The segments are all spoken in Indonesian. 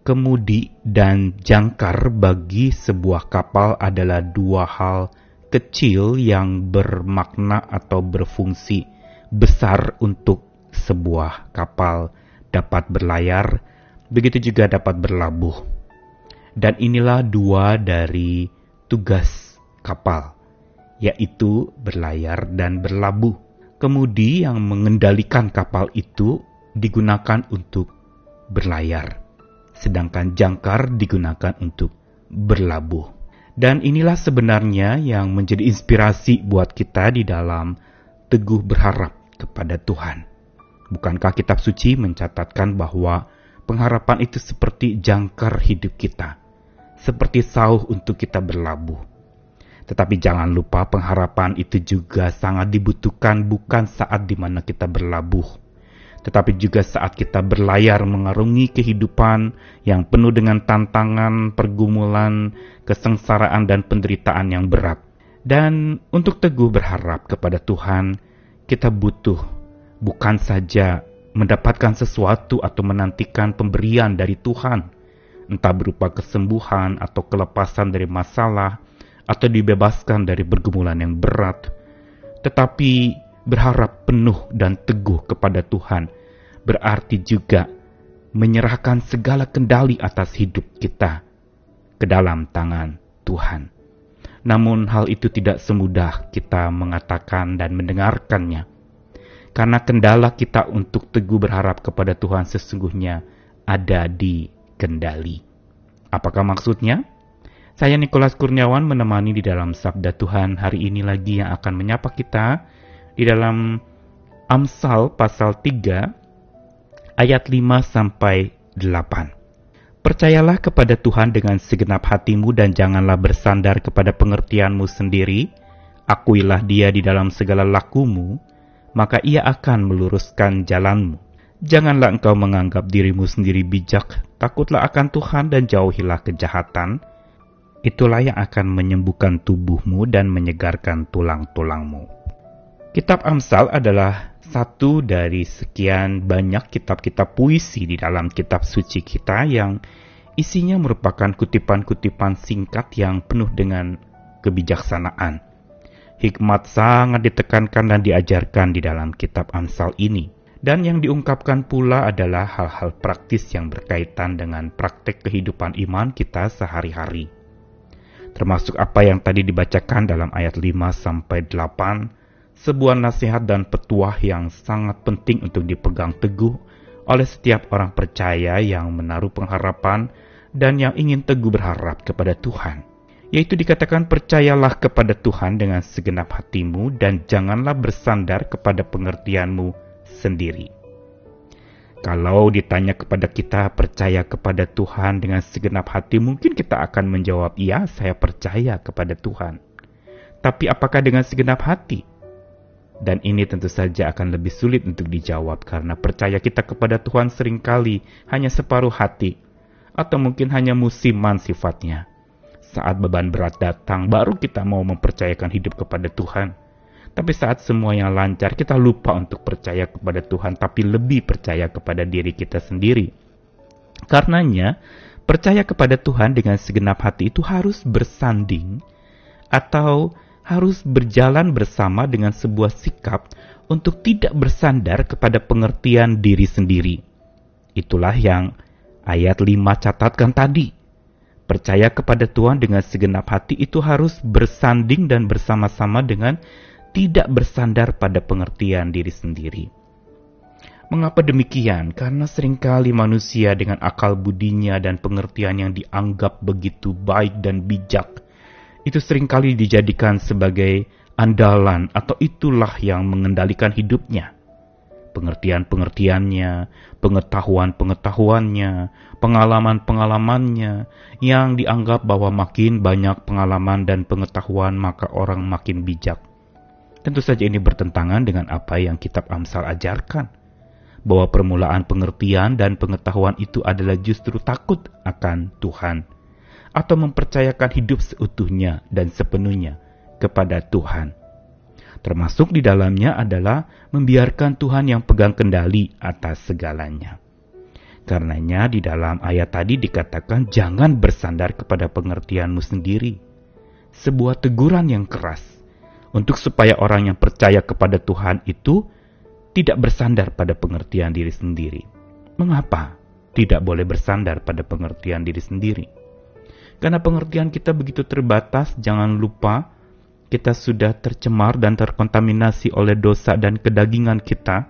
kemudi dan jangkar bagi sebuah kapal adalah dua hal kecil yang bermakna atau berfungsi besar untuk sebuah kapal dapat berlayar, begitu juga dapat berlabuh. Dan inilah dua dari tugas kapal, yaitu berlayar dan berlabuh. Kemudi yang mengendalikan kapal itu digunakan untuk berlayar, sedangkan jangkar digunakan untuk berlabuh. Dan inilah sebenarnya yang menjadi inspirasi buat kita di dalam teguh berharap kepada Tuhan. Bukankah kitab suci mencatatkan bahwa pengharapan itu seperti jangkar hidup kita, seperti sauh untuk kita berlabuh. Tetapi jangan lupa pengharapan itu juga sangat dibutuhkan bukan saat di mana kita berlabuh, tetapi juga saat kita berlayar mengarungi kehidupan yang penuh dengan tantangan, pergumulan, kesengsaraan, dan penderitaan yang berat. Dan untuk teguh berharap kepada Tuhan, kita butuh bukan saja mendapatkan sesuatu atau menantikan pemberian dari Tuhan, entah berupa kesembuhan atau kelepasan dari masalah, atau dibebaskan dari pergumulan yang berat, tetapi berharap penuh dan teguh kepada Tuhan berarti juga menyerahkan segala kendali atas hidup kita ke dalam tangan Tuhan. Namun hal itu tidak semudah kita mengatakan dan mendengarkannya. Karena kendala kita untuk teguh berharap kepada Tuhan sesungguhnya ada di kendali. Apakah maksudnya? Saya Nikolas Kurniawan menemani di dalam Sabda Tuhan hari ini lagi yang akan menyapa kita di dalam Amsal pasal 3 ayat 5 sampai 8. Percayalah kepada Tuhan dengan segenap hatimu dan janganlah bersandar kepada pengertianmu sendiri. Akuilah dia di dalam segala lakumu, maka ia akan meluruskan jalanmu. Janganlah engkau menganggap dirimu sendiri bijak, takutlah akan Tuhan dan jauhilah kejahatan itulah yang akan menyembuhkan tubuhmu dan menyegarkan tulang-tulangmu. Kitab Amsal adalah satu dari sekian banyak kitab-kitab puisi di dalam kitab suci kita yang isinya merupakan kutipan-kutipan singkat yang penuh dengan kebijaksanaan. Hikmat sangat ditekankan dan diajarkan di dalam kitab Amsal ini. Dan yang diungkapkan pula adalah hal-hal praktis yang berkaitan dengan praktek kehidupan iman kita sehari-hari termasuk apa yang tadi dibacakan dalam ayat 5 sampai 8, sebuah nasihat dan petuah yang sangat penting untuk dipegang teguh oleh setiap orang percaya yang menaruh pengharapan dan yang ingin teguh berharap kepada Tuhan. Yaitu dikatakan percayalah kepada Tuhan dengan segenap hatimu dan janganlah bersandar kepada pengertianmu sendiri. Kalau ditanya kepada kita percaya kepada Tuhan dengan segenap hati, mungkin kita akan menjawab, "Ya, saya percaya kepada Tuhan." Tapi apakah dengan segenap hati? Dan ini tentu saja akan lebih sulit untuk dijawab karena percaya kita kepada Tuhan sering kali hanya separuh hati atau mungkin hanya musiman sifatnya. Saat beban berat datang, baru kita mau mempercayakan hidup kepada Tuhan. Tapi saat semuanya lancar, kita lupa untuk percaya kepada Tuhan, tapi lebih percaya kepada diri kita sendiri. Karenanya, percaya kepada Tuhan dengan segenap hati itu harus bersanding atau harus berjalan bersama dengan sebuah sikap untuk tidak bersandar kepada pengertian diri sendiri. Itulah yang ayat 5 catatkan tadi. Percaya kepada Tuhan dengan segenap hati itu harus bersanding dan bersama-sama dengan tidak bersandar pada pengertian diri sendiri. Mengapa demikian? Karena sering kali manusia dengan akal budinya dan pengertian yang dianggap begitu baik dan bijak, itu sering kali dijadikan sebagai andalan atau itulah yang mengendalikan hidupnya. Pengertian-pengertiannya, pengetahuan-pengetahuannya, pengalaman-pengalamannya yang dianggap bahwa makin banyak pengalaman dan pengetahuan maka orang makin bijak Tentu saja ini bertentangan dengan apa yang kitab Amsal ajarkan, bahwa permulaan pengertian dan pengetahuan itu adalah justru takut akan Tuhan, atau mempercayakan hidup seutuhnya dan sepenuhnya kepada Tuhan. Termasuk di dalamnya adalah membiarkan Tuhan yang pegang kendali atas segalanya. Karenanya di dalam ayat tadi dikatakan jangan bersandar kepada pengertianmu sendiri. Sebuah teguran yang keras untuk supaya orang yang percaya kepada Tuhan itu tidak bersandar pada pengertian diri sendiri. Mengapa tidak boleh bersandar pada pengertian diri sendiri? Karena pengertian kita begitu terbatas, jangan lupa kita sudah tercemar dan terkontaminasi oleh dosa dan kedagingan kita,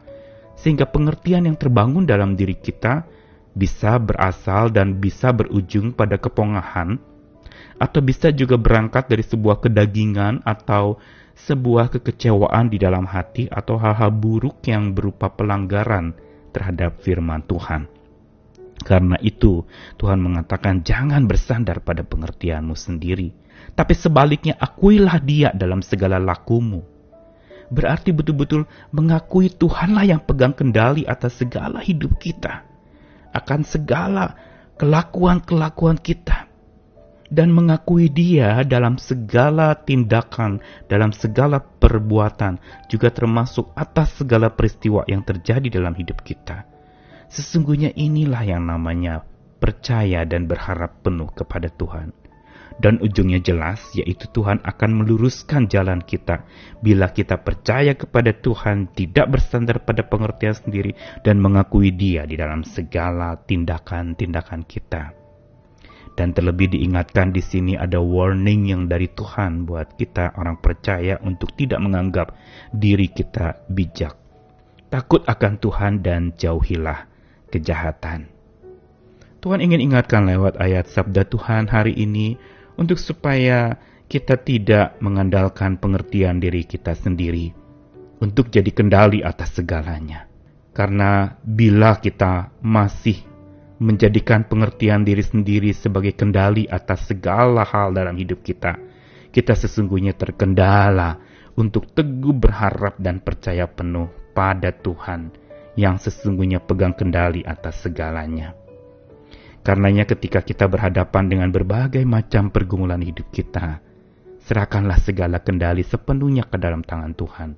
sehingga pengertian yang terbangun dalam diri kita bisa berasal dan bisa berujung pada kepongahan, atau bisa juga berangkat dari sebuah kedagingan atau sebuah kekecewaan di dalam hati atau hal-hal buruk yang berupa pelanggaran terhadap firman Tuhan. Karena itu, Tuhan mengatakan jangan bersandar pada pengertianmu sendiri, tapi sebaliknya akuilah dia dalam segala lakumu. Berarti betul-betul mengakui Tuhanlah yang pegang kendali atas segala hidup kita akan segala kelakuan-kelakuan kita dan mengakui Dia dalam segala tindakan, dalam segala perbuatan, juga termasuk atas segala peristiwa yang terjadi dalam hidup kita. Sesungguhnya inilah yang namanya percaya dan berharap penuh kepada Tuhan dan ujungnya jelas, yaitu Tuhan akan meluruskan jalan kita bila kita percaya kepada Tuhan, tidak bersandar pada pengertian sendiri, dan mengakui Dia di dalam segala tindakan-tindakan kita. Dan terlebih diingatkan di sini ada warning yang dari Tuhan buat kita orang percaya untuk tidak menganggap diri kita bijak. Takut akan Tuhan dan jauhilah kejahatan. Tuhan ingin ingatkan lewat ayat sabda Tuhan hari ini untuk supaya kita tidak mengandalkan pengertian diri kita sendiri untuk jadi kendali atas segalanya. Karena bila kita masih menjadikan pengertian diri sendiri sebagai kendali atas segala hal dalam hidup kita, kita sesungguhnya terkendala untuk teguh berharap dan percaya penuh pada Tuhan yang sesungguhnya pegang kendali atas segalanya. Karenanya ketika kita berhadapan dengan berbagai macam pergumulan hidup kita, serahkanlah segala kendali sepenuhnya ke dalam tangan Tuhan.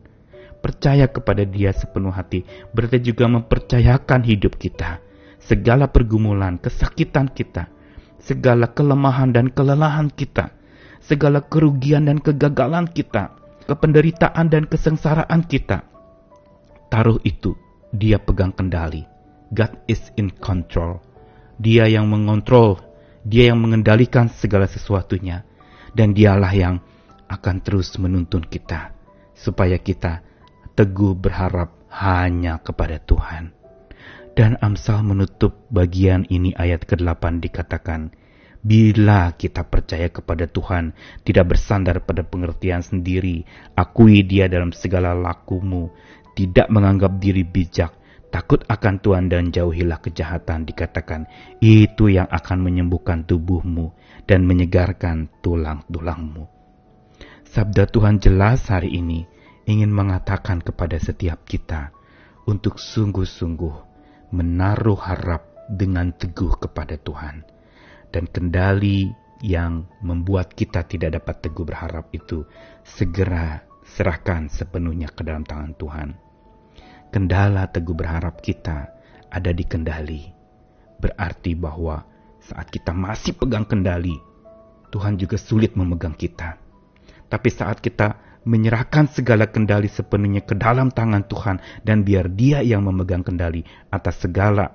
Percaya kepada Dia sepenuh hati, berarti juga mempercayakan hidup kita, segala pergumulan, kesakitan kita, segala kelemahan dan kelelahan kita, segala kerugian dan kegagalan kita, kependeritaan dan kesengsaraan kita. Taruh itu, Dia pegang kendali. God is in control dia yang mengontrol, dia yang mengendalikan segala sesuatunya, dan dialah yang akan terus menuntun kita, supaya kita teguh berharap hanya kepada Tuhan. Dan Amsal menutup bagian ini ayat ke-8 dikatakan, Bila kita percaya kepada Tuhan, tidak bersandar pada pengertian sendiri, akui dia dalam segala lakumu, tidak menganggap diri bijak, Takut akan Tuhan dan jauhilah kejahatan dikatakan itu yang akan menyembuhkan tubuhmu dan menyegarkan tulang-tulangmu. Sabda Tuhan jelas hari ini ingin mengatakan kepada setiap kita untuk sungguh-sungguh menaruh harap dengan teguh kepada Tuhan. Dan kendali yang membuat kita tidak dapat teguh berharap itu segera serahkan sepenuhnya ke dalam tangan Tuhan kendala teguh berharap kita ada di kendali. Berarti bahwa saat kita masih pegang kendali, Tuhan juga sulit memegang kita. Tapi saat kita menyerahkan segala kendali sepenuhnya ke dalam tangan Tuhan dan biar Dia yang memegang kendali atas segala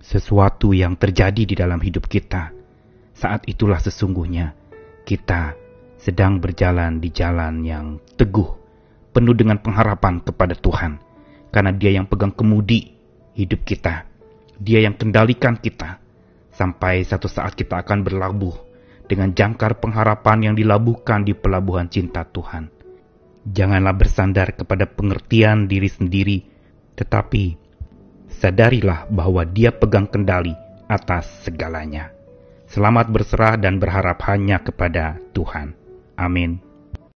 sesuatu yang terjadi di dalam hidup kita. Saat itulah sesungguhnya kita sedang berjalan di jalan yang teguh, penuh dengan pengharapan kepada Tuhan karena dia yang pegang kemudi hidup kita. Dia yang kendalikan kita. Sampai satu saat kita akan berlabuh dengan jangkar pengharapan yang dilabuhkan di pelabuhan cinta Tuhan. Janganlah bersandar kepada pengertian diri sendiri, tetapi sadarilah bahwa dia pegang kendali atas segalanya. Selamat berserah dan berharap hanya kepada Tuhan. Amin.